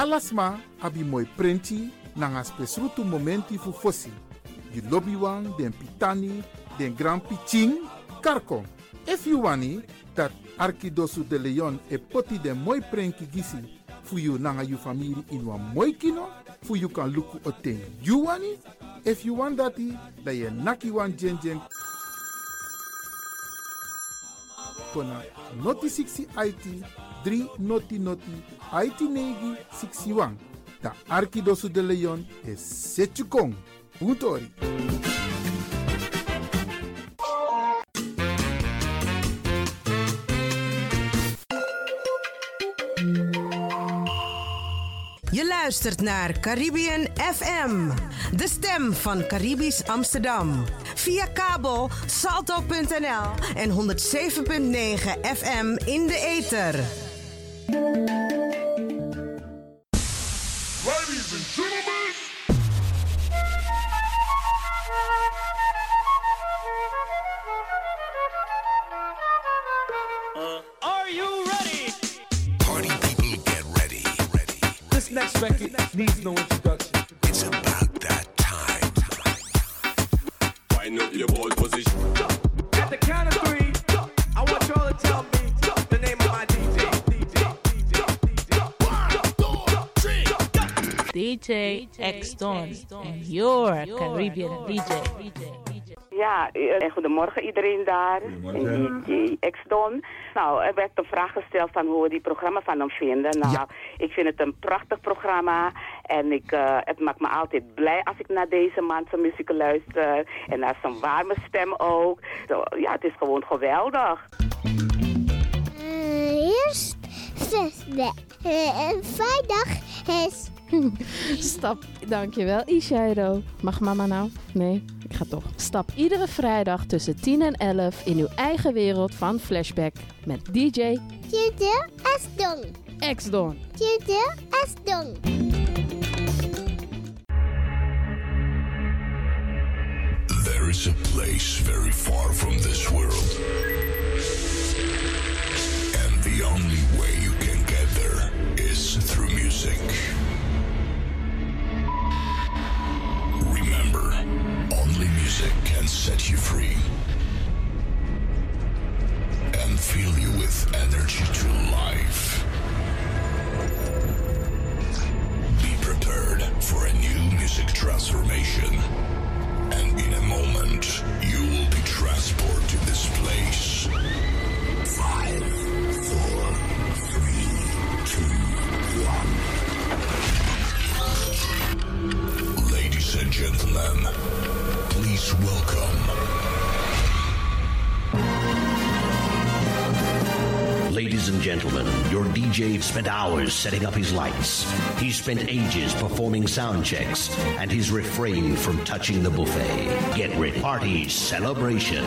Alasma abi moi prenti nanga spesrutu momenti fu fosi. Di lobby wan, den pitani, den grand piching, karko. If you wani dat Arkidosu de Leon e poti den moi prenki gisi fu you nanga you family in wan moi kino, fu you kan luku oten you wani. If you want dati, da ye naki wan jen jen kona noti 60 IT 3 noti noti IT negi 61. Da Arkidosu de Leon e Setchukong. Puntori. Je luistert naar Caribbean FM, de stem van Caribisch Amsterdam. Via kabel salto.nl en 107.9 FM in de ether. Don and your Caribbean DJ. Ja, eh, goedemorgen iedereen daar. In DJ X-Don. Nou, er werd een vraag gesteld van hoe we die programma van hem vinden. Nou, ik vind het een prachtig programma. En ik, eh, het maakt me altijd blij als ik naar deze man zijn muziek luister. En naar zijn warme stem ook. Zo, ja, het is gewoon geweldig. eerst zesde. vrijdag is... Stap, dankjewel Ishairo. Mag mama nou? Nee, ik ga toch. Stap iedere vrijdag tussen 10 en 11 in uw eigen wereld van Flashback met DJ Tjede Asdong. X-Don. Tjede Asdong. There is a place very far from this world. And the only way you can get there is through music. Only music can set you free and fill you with energy to life. Be prepared for a new music transformation. And in a moment, you will be transported to this place. Gentlemen, please welcome. Ladies and gentlemen, your DJ spent hours setting up his lights. He spent ages performing sound checks, and he's refrained from touching the buffet. Get ready. Party celebration.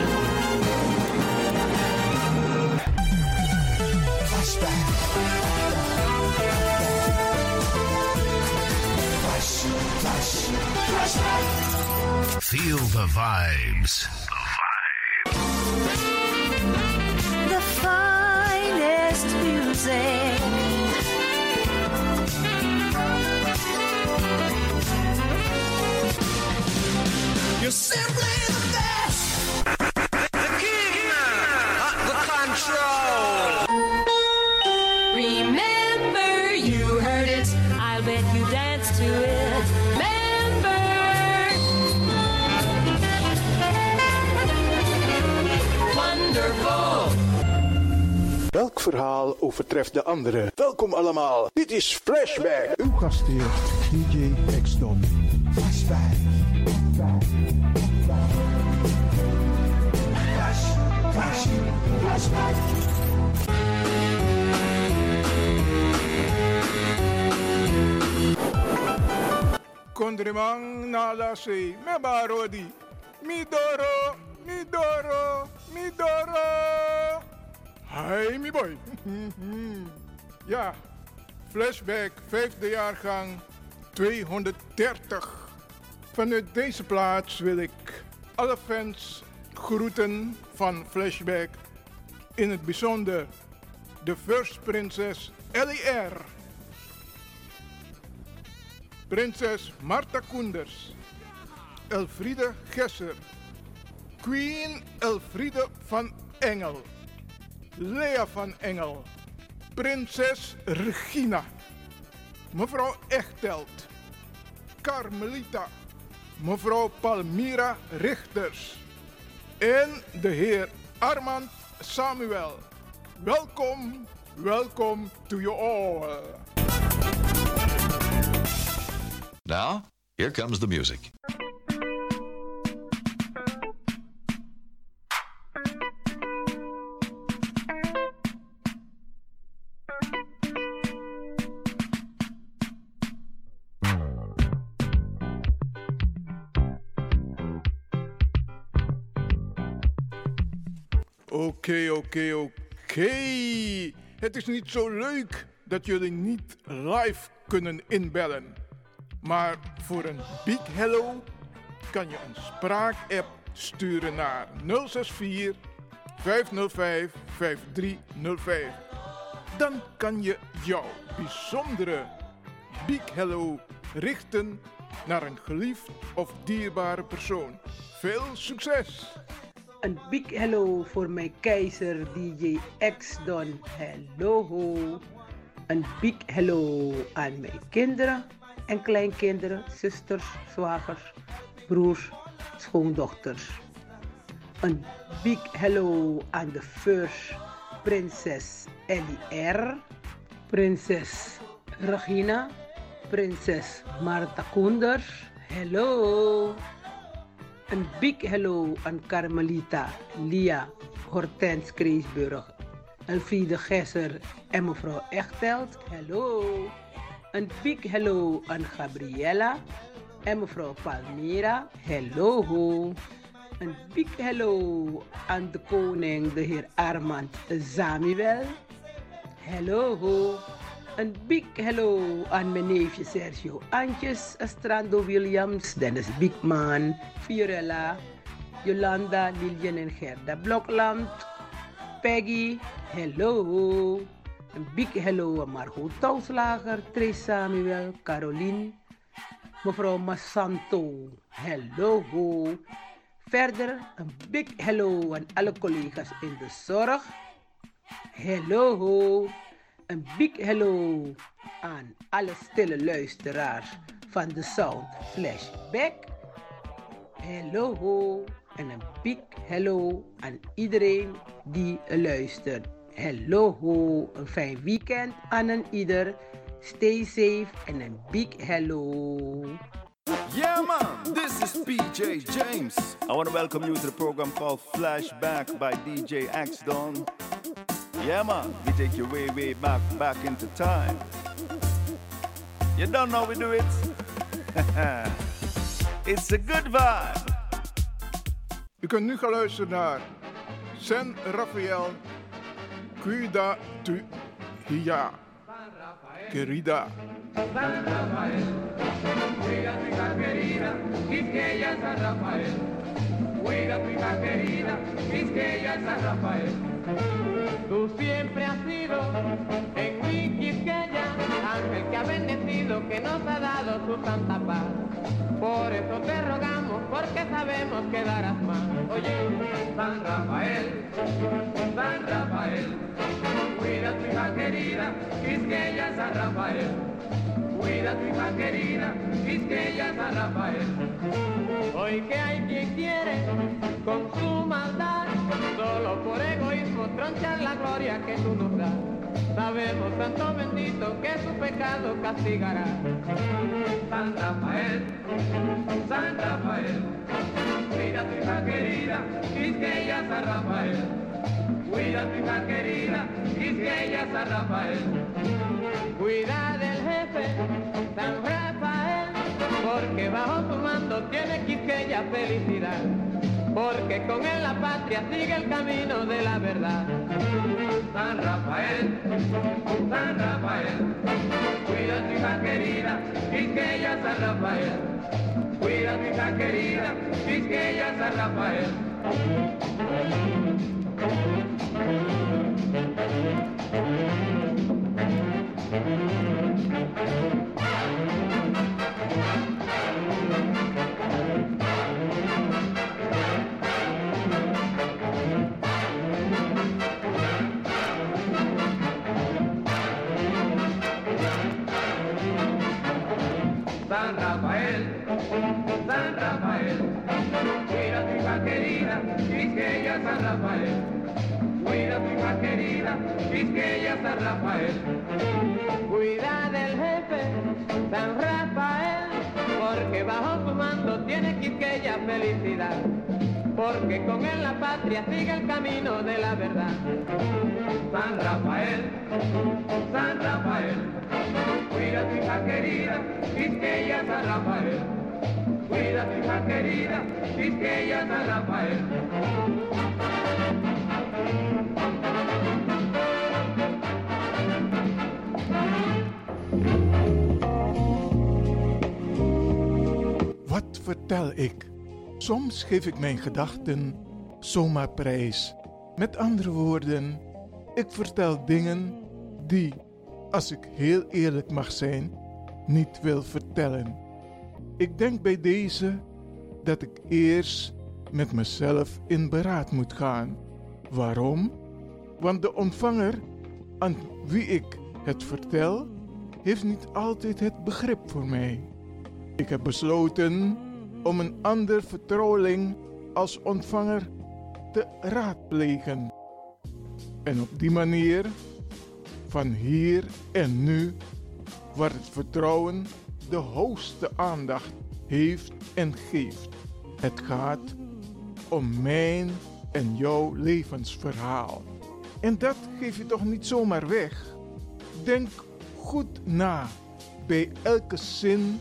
Feel the vibes. The finest music. You're simply overtreft de andere? Welkom allemaal, dit is Flashback. Uw gastheer, DJ X-Don. Flashback. Flash, flashback. Kondrimang nala se me barodi. Midoro, midoro, midoro. Hi, mi boy. ja, flashback, vijfde jaargang 230. Vanuit deze plaats wil ik alle fans groeten van Flashback. In het bijzonder de First Princess LER. Prinses Marta Koenders. Elfriede Gesser. Queen Elfriede van Engel. Lea van Engel. Prinses Regina. Mevrouw Echtelt. Carmelita. Mevrouw Palmira Richters. En de heer Armand Samuel. Welkom, welkom to you all. Now, here comes the music. Oké, oké, oké. Het is niet zo leuk dat jullie niet live kunnen inbellen. Maar voor een big hello kan je een spraak-app sturen naar 064 505 5305. Dan kan je jouw bijzondere big hello richten naar een geliefd of dierbare persoon. Veel succes! Een big hello voor mijn keizer DJ X Don. Hello. Een big hello aan mijn kinderen en kleinkinderen, zusters, zwagers, broers, schoondochters. Een big hello aan de first prinses Ellie R, prinses Regina, prinses Marta Koenders. Hello. Een big hello aan Carmelita, Lia, Hortens Kreesburg, Elfriede Gesser en mevrouw Echtelt. Hello. Een big hello aan Gabriella en mevrouw Palmira. Hello. Een big hello aan de koning, de heer Armand Samuel. Hello. Een big hello aan mijn neefje Sergio Antjes, Astrando Williams, Dennis Bigman, Fiorella, Jolanda, Lilian en Gerda Blokland, Peggy, hello. Een big hello aan Margot Touwslager, Trace Samuel, Caroline, mevrouw Massanto, hello. Verder een big hello aan alle collega's in de zorg. Hello. Een big hello aan alle stille luisteraars van de Sound Flashback. Hello. En een big hello aan iedereen die luistert. Hello. Een fijn weekend aan een ieder. Stay safe en een big hello. Yeah, man, this is PJ James. I want to welcome you to the program called Flashback by DJ X Don. Yeah, man, we take you way, way back, back into time. You don't know we do it? it's a good vibe. U kunt nu gaan luisteren naar San Rafael Cuida tu Hia. Querida. San Rafael, querida, San Rafael. Cuida hija querida, Quisqueya San Rafael. Tú siempre has sido en mi Quisqueya, ángel que ha bendecido, que nos ha dado su santa paz. Por eso te rogamos, porque sabemos que darás más. Oye, San Rafael, San Rafael, cuida tu hija querida, Quisqueya San Rafael. Cuida tu hija querida, Quisqueya San Rafael. Hoy que hay quien quiere con su maldad, solo por egoísmo tronchar la gloria que tú nos das. Sabemos, Santo bendito, que su pecado castigará. San Rafael, San Rafael, cuida tu hija querida, Quisqueya San Rafael. Cuida tu hija querida, Quisqueya San Rafael. Cuida del jefe, San Rafael, porque bajo su mando tiene Quisqueya felicidad. Porque con él la patria sigue el camino de la verdad. San Rafael, San Rafael, cuida tu hija querida, Quisqueya San Rafael. Cuida tu hija querida, Quisqueya San Rafael. San Rafael. San Rafael. Cuida a tu hija querida, Quisqueya San Rafael. Cuida a tu hija querida, Quisqueya San Rafael. Cuida del jefe, San Rafael, porque bajo su mando tiene Quisqueya felicidad. Porque con él la patria sigue el camino de la verdad. San Rafael, San Rafael, cuida a tu hija querida, Quisqueya San Rafael. Cuida tu hija querida, San Rafael. Wat vertel ik? Soms geef ik mijn gedachten zomaar prijs. Met andere woorden, ik vertel dingen die, als ik heel eerlijk mag zijn, niet wil vertellen. Ik denk bij deze dat ik eerst met mezelf in beraad moet gaan. Waarom? Want de ontvanger aan wie ik het vertel, heeft niet altijd het begrip voor mij. Ik heb besloten om een ander vertrouweling als ontvanger te raadplegen. En op die manier, van hier en nu, waar het vertrouwen de hoogste aandacht heeft en geeft. Het gaat om mijn en jouw levensverhaal. En dat geef je toch niet zomaar weg? Denk goed na bij elke zin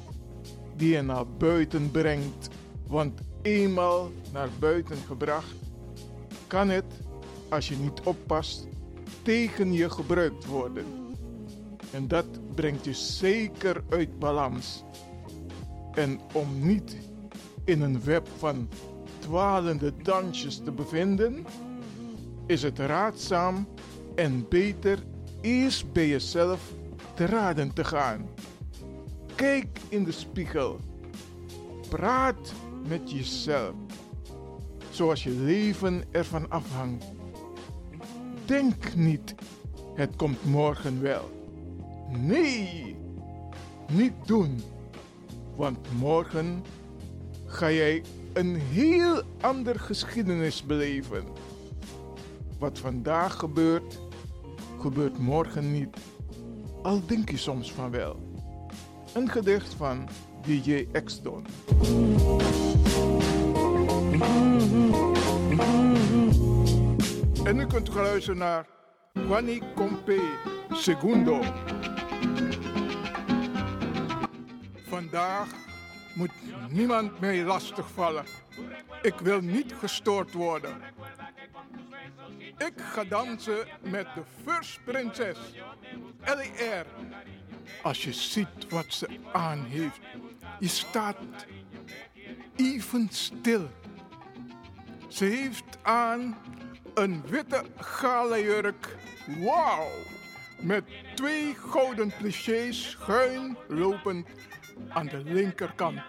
die je naar buiten brengt. Want eenmaal naar buiten gebracht, kan het, als je niet oppast, tegen je gebruikt worden. En dat brengt je zeker uit balans. En om niet in een web van dwalende dansjes te bevinden, is het raadzaam en beter eerst bij jezelf te raden te gaan. Kijk in de spiegel. Praat met jezelf. Zoals je leven ervan afhangt. Denk niet, het komt morgen wel. Nee, niet doen. Want morgen ga jij een heel ander geschiedenis beleven. Wat vandaag gebeurt, gebeurt morgen niet. Al denk je soms van wel. Een gedicht van DJ X-Don. En u kunt gaan luisteren naar Juani Compe Segundo. Vandaag moet niemand mij lastigvallen. Ik wil niet gestoord worden. Ik ga dansen met de First Prinses, L.E.R. Als je ziet wat ze aan heeft, je staat even stil. Ze heeft aan een witte galajurk. Wauw! Met twee gouden clichés schuin lopend aan de linkerkant.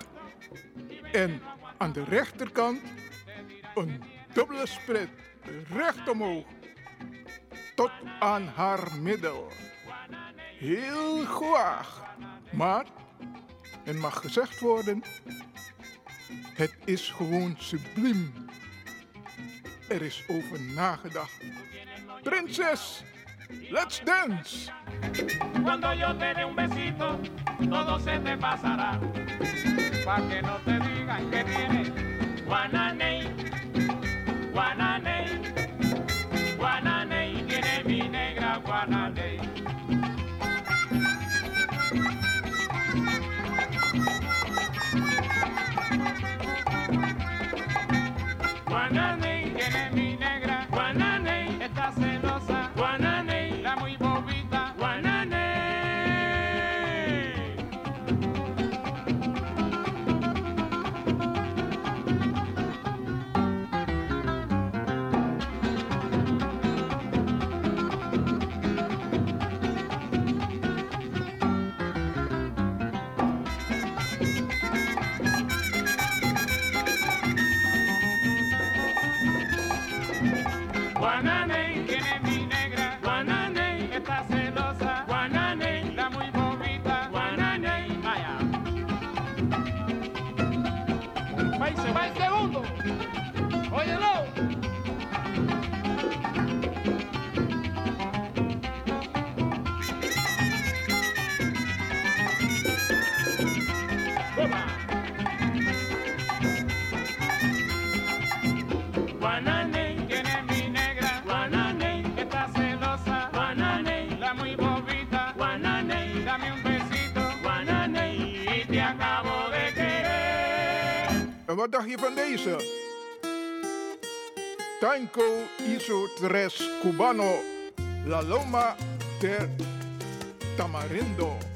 En aan de rechterkant een dubbele split recht omhoog tot aan haar middel. Heel gewaagd, maar het mag gezegd worden, het is gewoon subliem. Er is over nagedacht. Prinses, let's dance! Cuando yo te dé un besito, todo se te pasará. Pa' que no te digan que tienes guananey, guananey, guananey, tiene mi negra. Guananey, na na dagje van deze? Tanco iso tres cubano, la loma de tamarindo.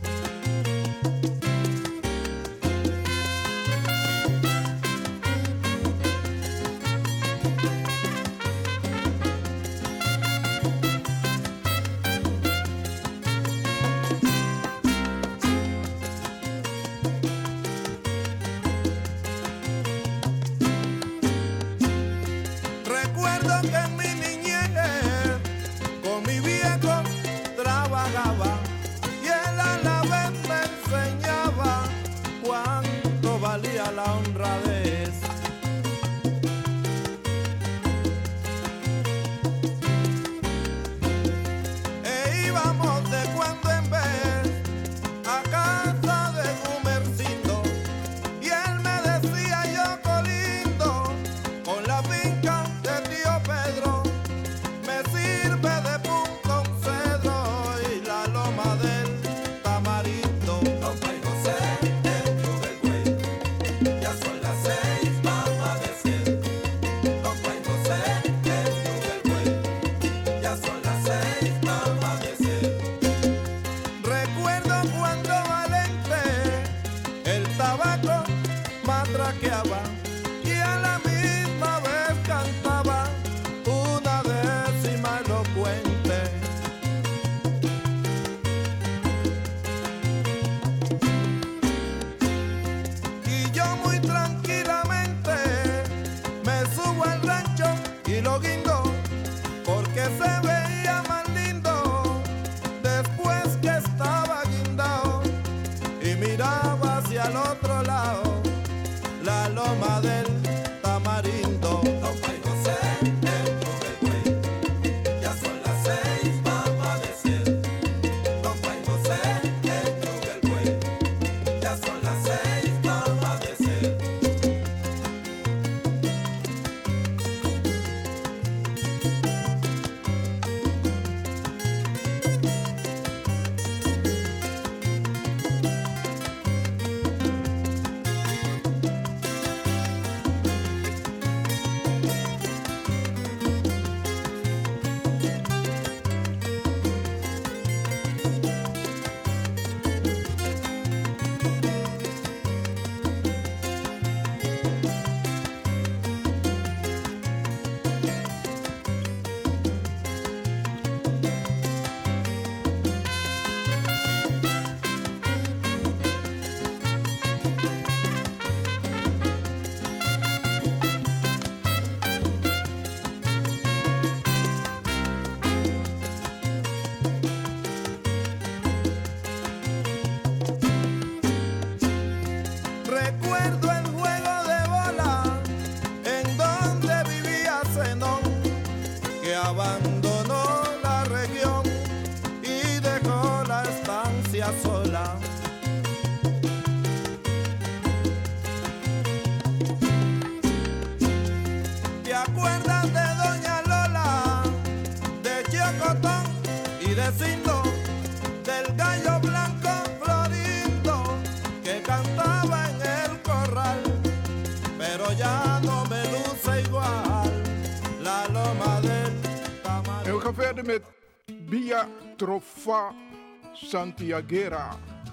Santiaguera,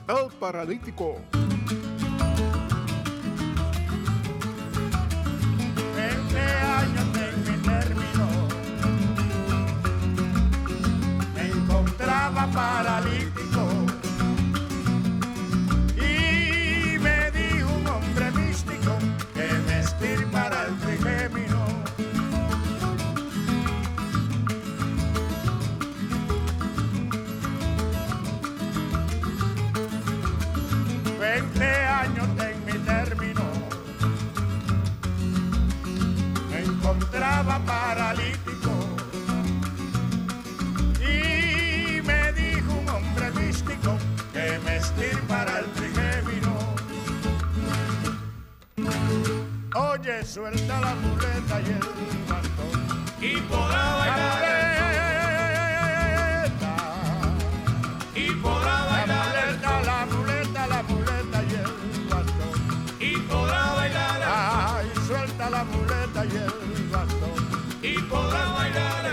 El Paralítico. suelta la muleta y el bastón. Y podrá bailar. La y podrá la muleta, la muleta y el bastón. Y podrá bailar. Ay, suelta la muleta y el bastón. Y podrá bailar.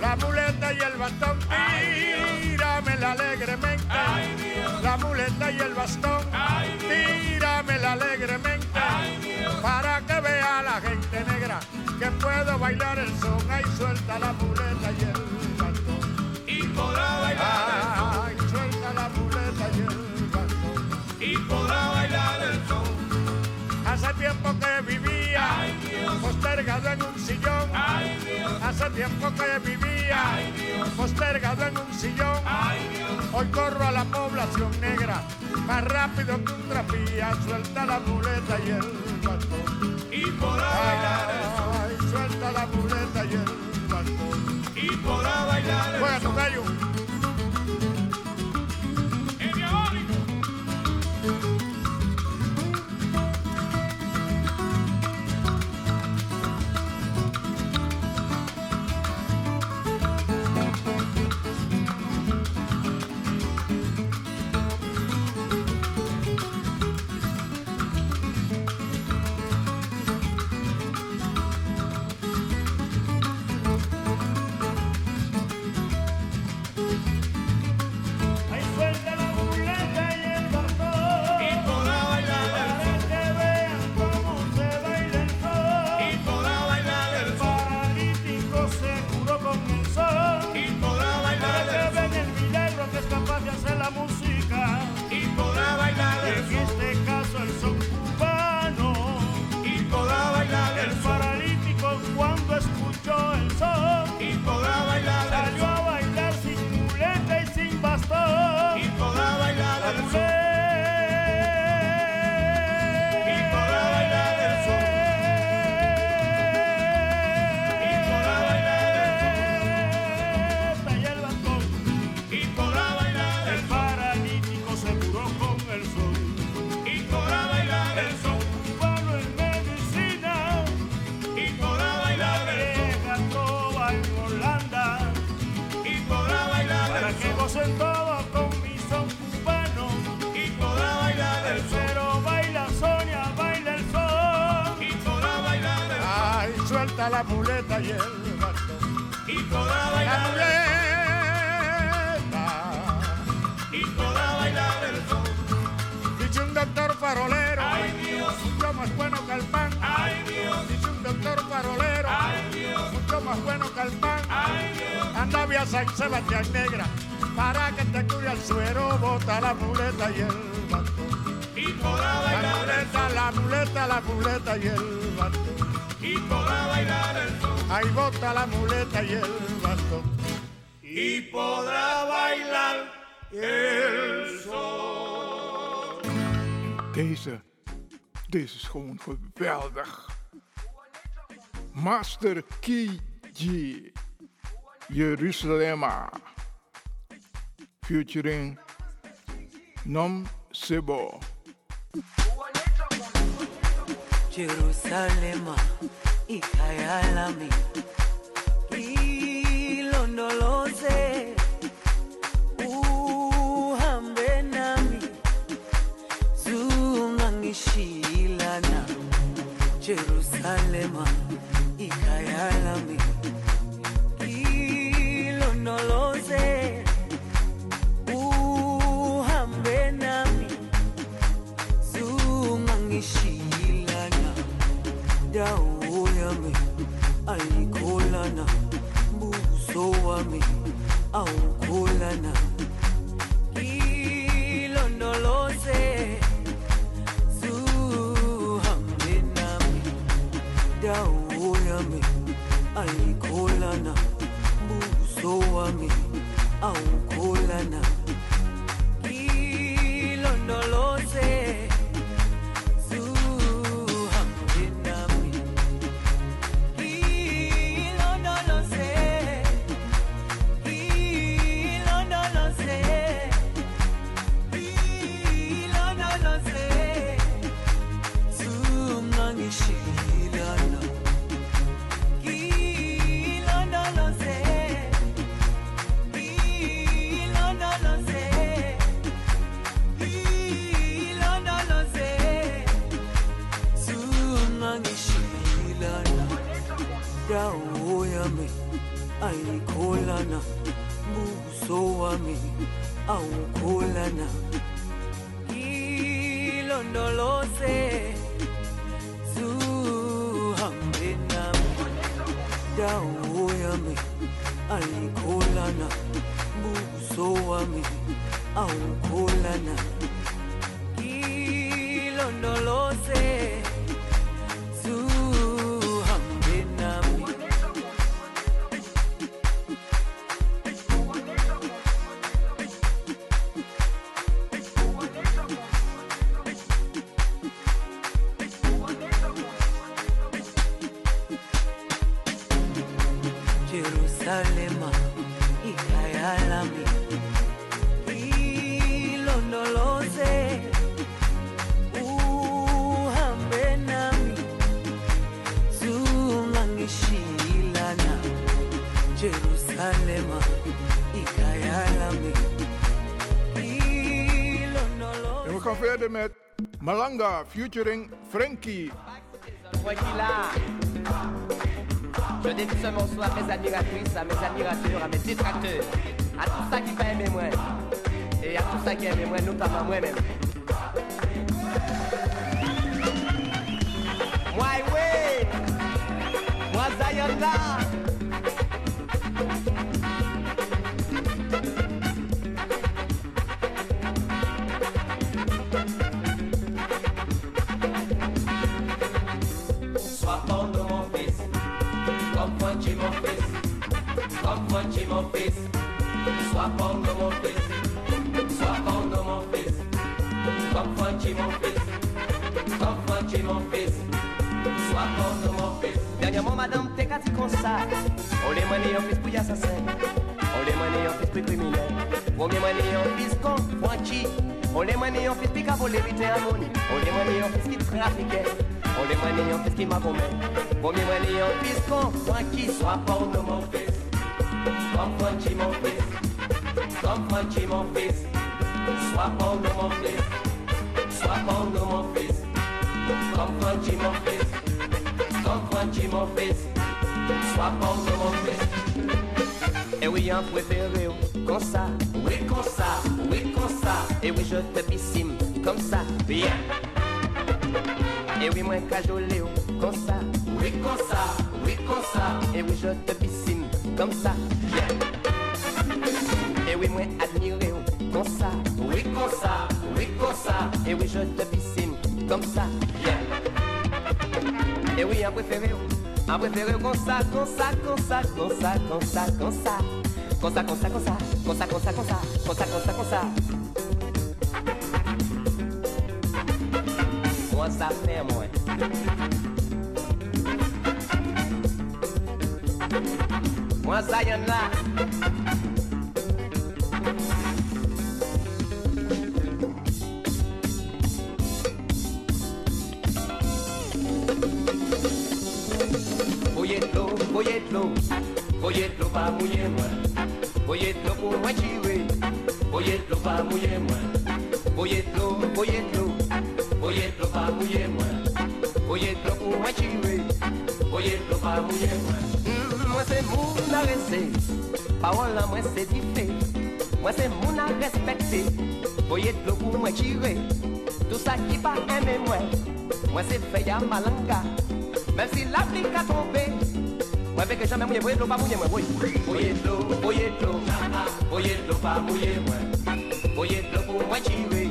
La muleta y el bastón. Tíramela alegremente. La muleta y el bastón. Ay, tíramela alegremente para que vea la gente negra que puedo bailar el son. Ay, suelta la muleta y el bastón. Y podrá bailar Ay, suelta la muleta y el bastón. Y podrá bailar el son. Hace tiempo que vivía postergado en un sillón. Hace tiempo que vivía postergado en un sillón. Hoy corro a la población negra más rápido que un trapía. Suelta la muleta y el bastón. Y podrá bailar el Suelta la muleta y el bastón. Y podrá bailar el. Ahí suero bota la muleta y el bastón. Y podrá bailar la muleta la muleta la muleta y el bastón. Y podrá bailar el son ahí bota la muleta y el bastón. Y podrá bailar el son Deze, deze is gewoon geweldig. Master Kiji, Jerusalema, featuring nomme ce bord. Jerusalema ikayalami ilondoloze uhambe nami zungangishilana Jerusalema ikayalami ilondoloze dawo yami ayikholana buso wami awukholana. Ilondoloze zuhambe nami. Dawo yami ayikholana buso wami awukholana shit. Malanga Frankie. Je dédie ce morceau à mes admiratrices, à mes admirateurs, à mes détracteurs, à tout ça qui va aimer moi. Et à tout ça qui aime moi, notamment moi-même. Moi! Moi, Zion mon fils. Sois bon de mon fils, sois bon de mon fils, comme Funchy mon fils, comme Funchy mon fils. Sois bon de mon fils. Dernièrement, madame, t'es qu'à dire comme ça. On les monnaie en fils pour assassin. On les monnaie en fils pour criminel. Premier monnaie en fils con, Franchi. On les monnaie en fils qui a volé vite harmonie. On les monnaie en fils qui trafiquait. On les monnaie en fils qui m'a commis. Premier monnaie en fils con, Franchi. Sois bon de mon fils, comme fun chim on face. Some fun chim on face. Swap on no more face. Swap on no more face. Some fun chim on face. Some mon chim Et oui, un préféré, comme ça. Oui, comme ça. Oui, comme ça. Et oui, je te pissime, comme ça. Bien. Et oui, moi, cajolé, comme ça. Oui, comme ça. Oui, comme ça. Et oui, je te pissime, comme ça. Et oui, moi, admiré, comme ça. Oui, comme ça, oui, comme ça. Et oui, je te bissime, comme ça. Bien. Et oui, en préféré, en préféré, comme ça, comme ça, comme ça, comme ça, comme ça, comme ça. Comme ça, comme ça, comme ça, comme ça, comme ça, comme ça, comme ça, comme ça, comme ça. Moi, ça fait, moi. Once I am not. Voyez-le, voyez-le, voyez-le pas mouiller moi. Voyez-le pour moi tirer, voyez-le pas mouiller moi. Voyez-le, voyez-le, voyez-le pas mouiller moi. Voyez-le pour moi voyez-le pas mouiller moi. Mwen se moun a rese, parol nan mwen se dife Mwen se moun a respekte, voye dlo pou mwen jire Tout sa ki pa eme mwen, mwen se feya malanga Mem si la pli ka tombe, mwen veke jame mwenye voye dlo pa mwenye mwen Voye dlo, voye dlo, voye dlo pa mwenye mwen Voye dlo pou mwen jire,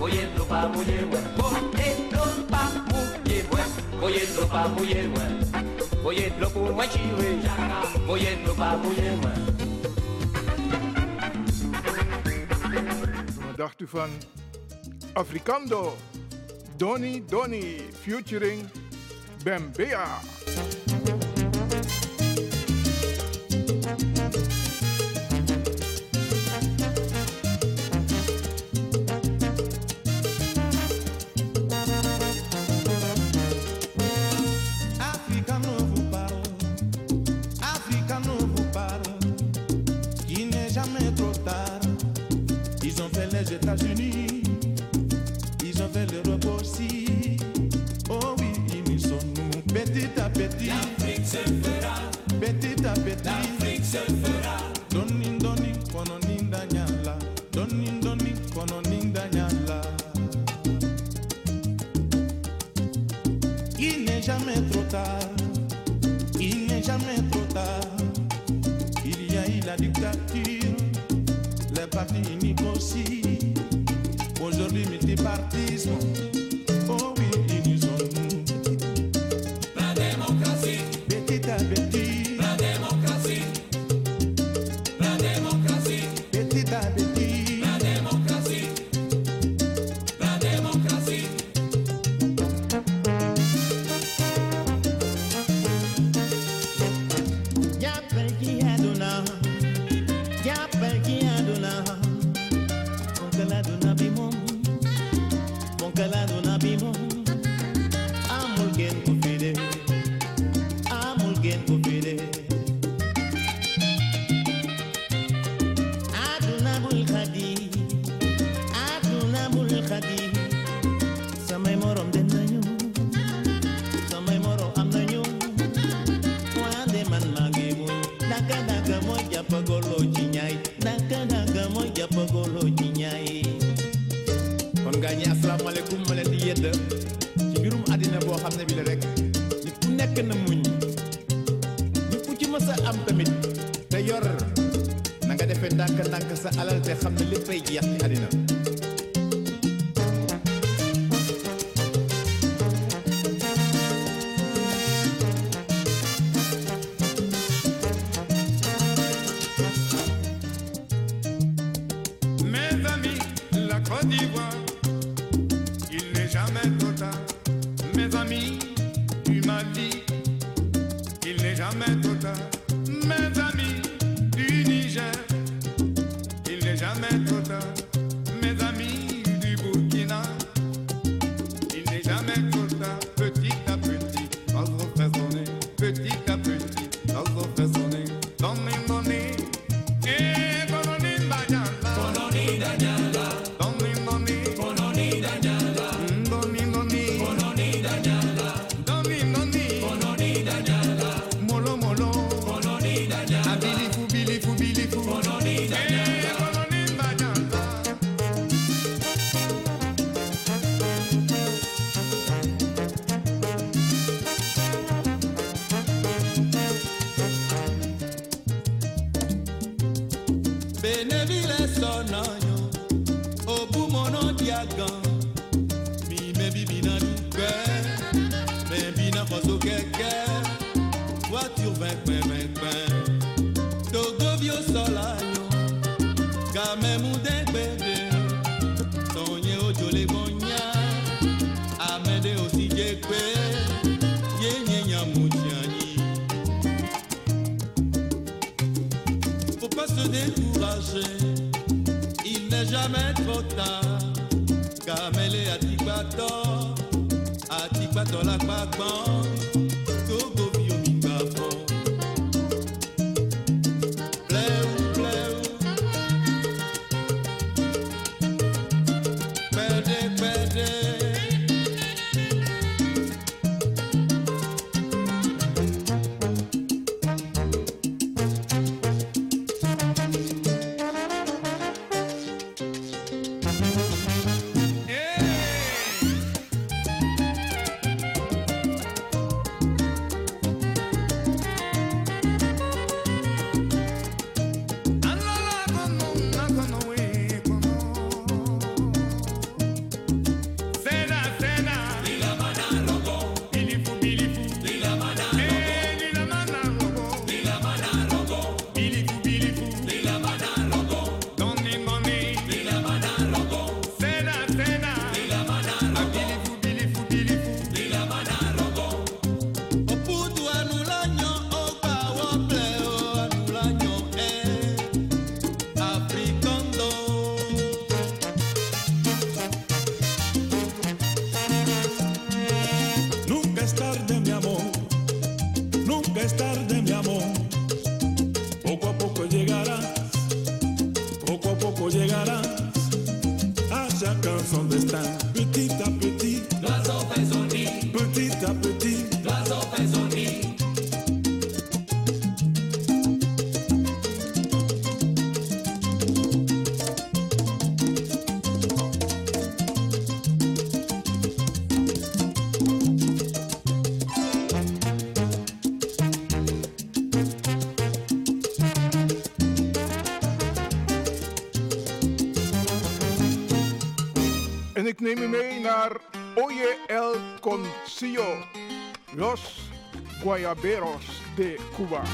voye dlo pa mwenye mwen Voye dlo pa mwenye mwen, voye dlo pa mwenye mwen Voye loco, mwen chiwe Voye blopa mwen dacht u van Africando, Donny Donny featuring Bembea. Platini così Côte il n'est jamais trop tard. Mes amis du Mali. nemen mee Oye El Concio, Los Guayaberos de Cuba.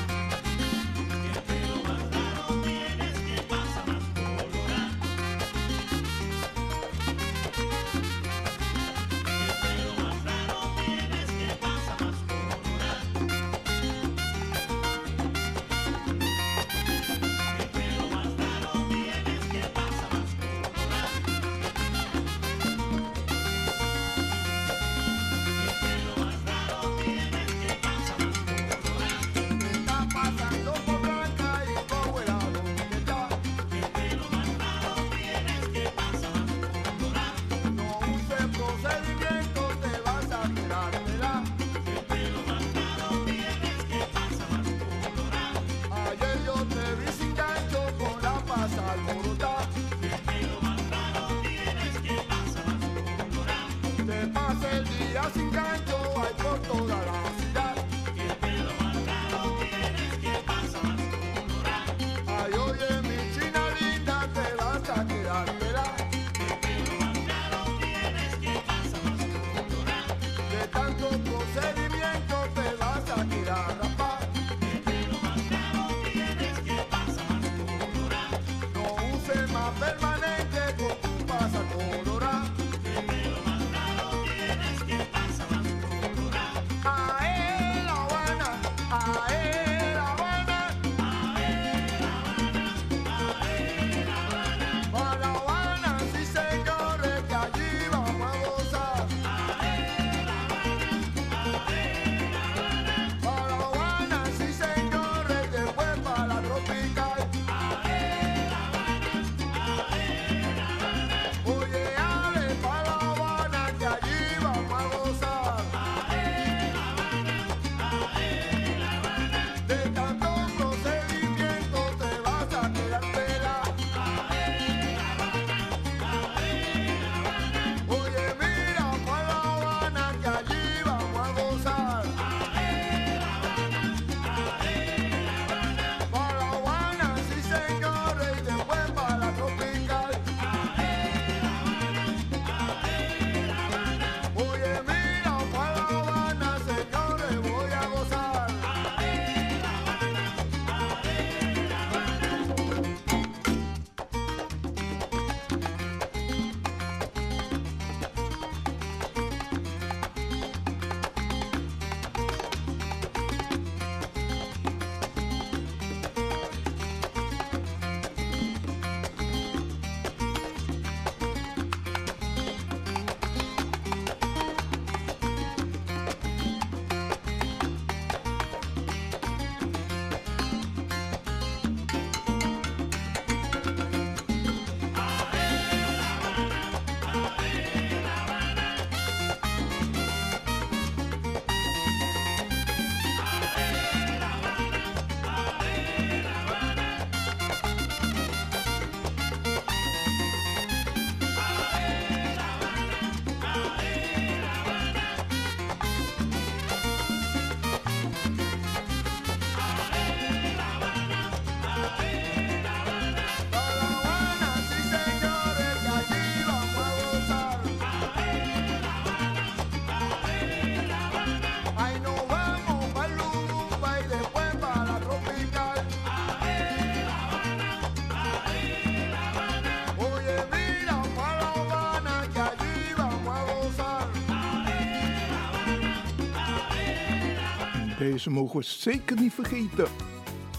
Deze mogen we zeker niet vergeten.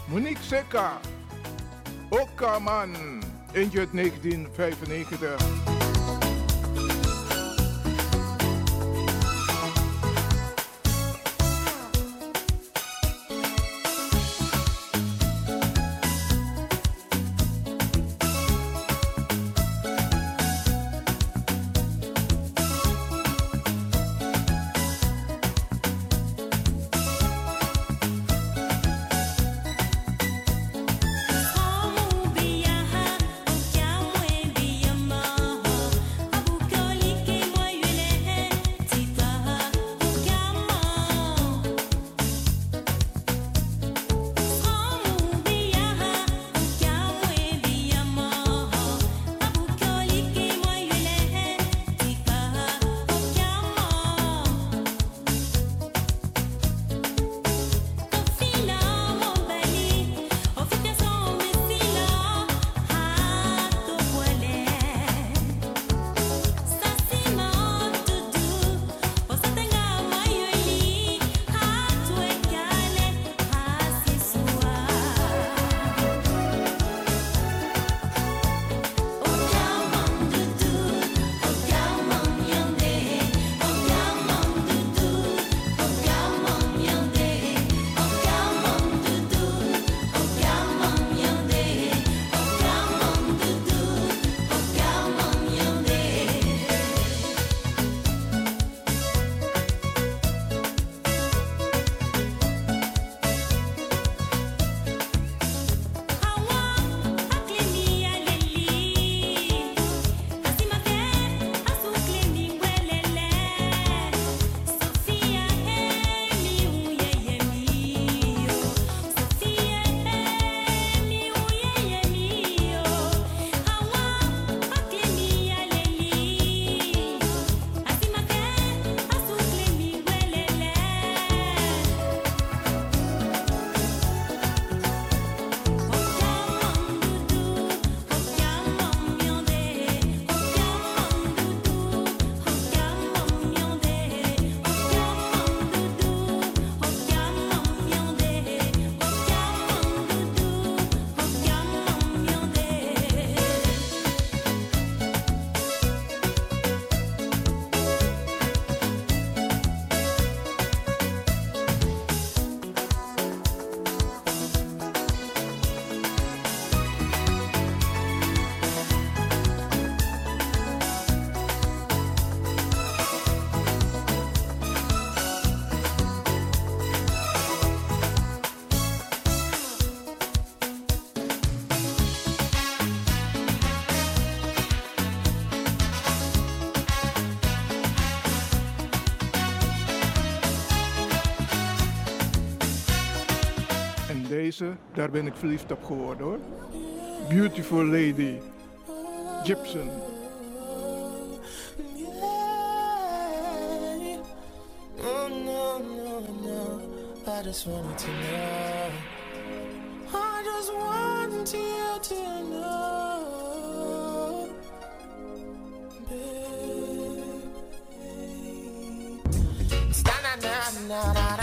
Monique Sekka, Okkaman, in 1995. Deze, daar ben ik verliefd op geworden hoor. Beautiful Lady. Gibson. I just wanted to know. I just want you to know. Just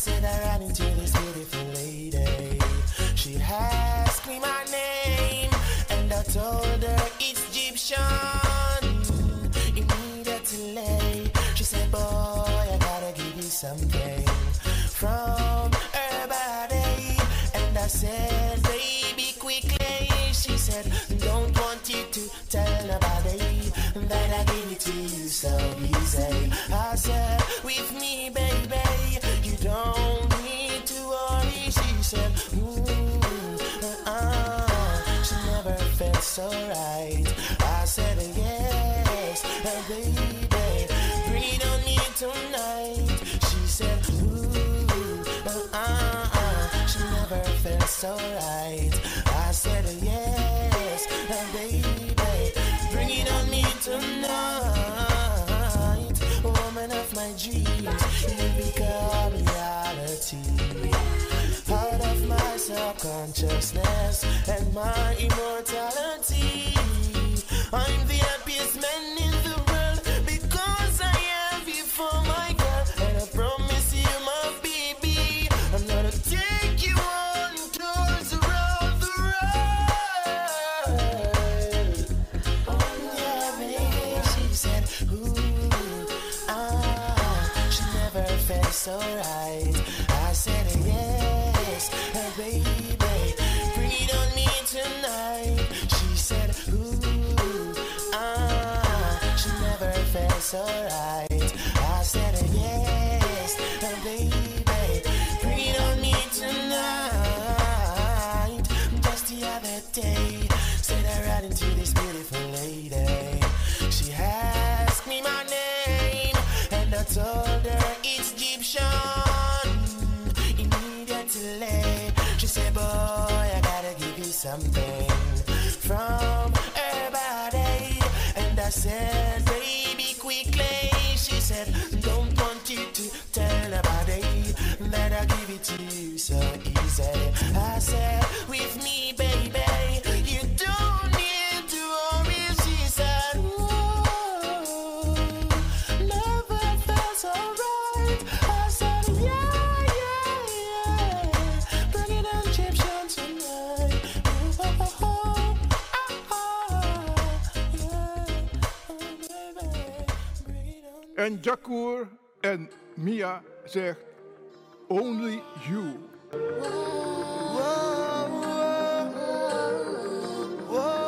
said I ran into this beautiful lady. She asked me my name, and I told her it's Egyptian. Immediately, she said, Boy, I gotta give you something from her body. And I said, Baby, quickly. She said, Don't want you to tell nobody that I give it to you so easy. I said, With me, baby, so right. I said, Yes, uh, baby, bring it on me tonight. She said, Ooh, uh, uh, she never felt so right. I said, Yes, uh, baby, bring it on me tonight. Woman of my dreams, you become reality. Out of my subconsciousness and my immortality. So right. I said, yes, uh, baby, it on me tonight. She said, ooh, ah, she never felt so give it to you so easy. I said, With me, baby, you don't need to worry. She said, right. I said, Yeah, yeah, yeah. Bring it on, Egyptian tonight. Ooh, oh, oh, oh, En Jacour en Mia zegt Only You. I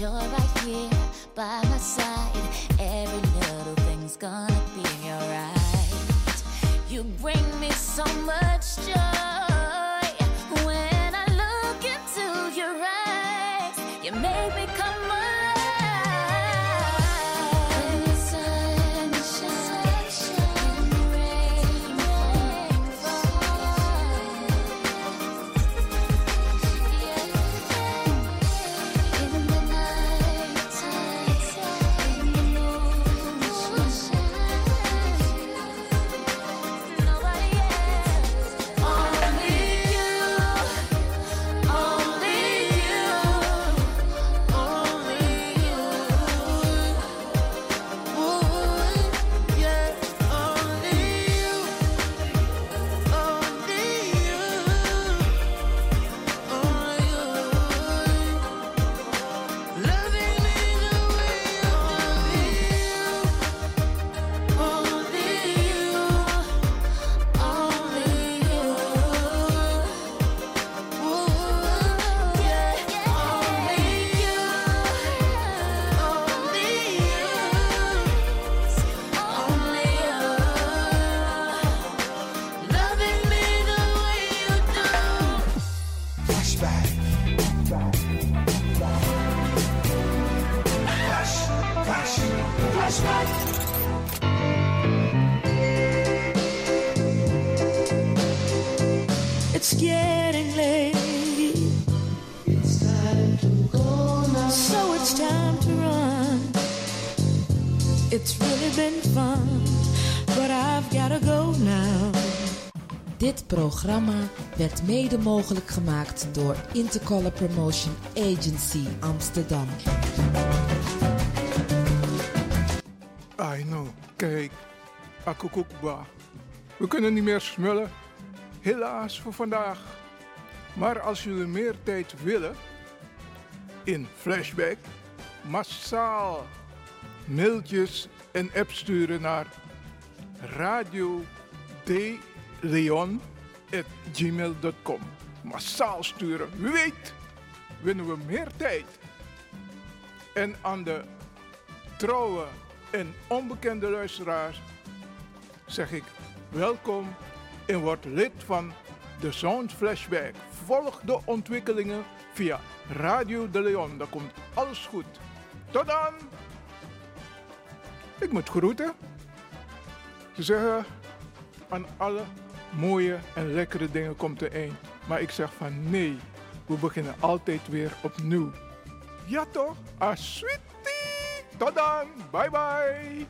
you're right here by my side. Every little thing's gonna be alright. You bring me so much. It's really been fun, but I've gotta go now. Dit programma werd mede mogelijk gemaakt door Intercolor Promotion Agency Amsterdam. I know. Kijk, akukukba. We kunnen niet meer smullen. Helaas voor vandaag. Maar als jullie meer tijd willen, in flashback, massaal mailtjes en apps sturen naar radio gmail.com. Massaal sturen. Wie weet, winnen we meer tijd. En aan de trouwe en onbekende luisteraars zeg ik welkom en word lid van de Sound Flashback. Volg de ontwikkelingen via Radio de Leon. Dan komt alles goed. Tot dan! Ik moet groeten. Ze zeggen, aan alle mooie en lekkere dingen komt er een, Maar ik zeg van nee, we beginnen altijd weer opnieuw. Ja toch? Ah, sweetie! Tot dan! Bye bye!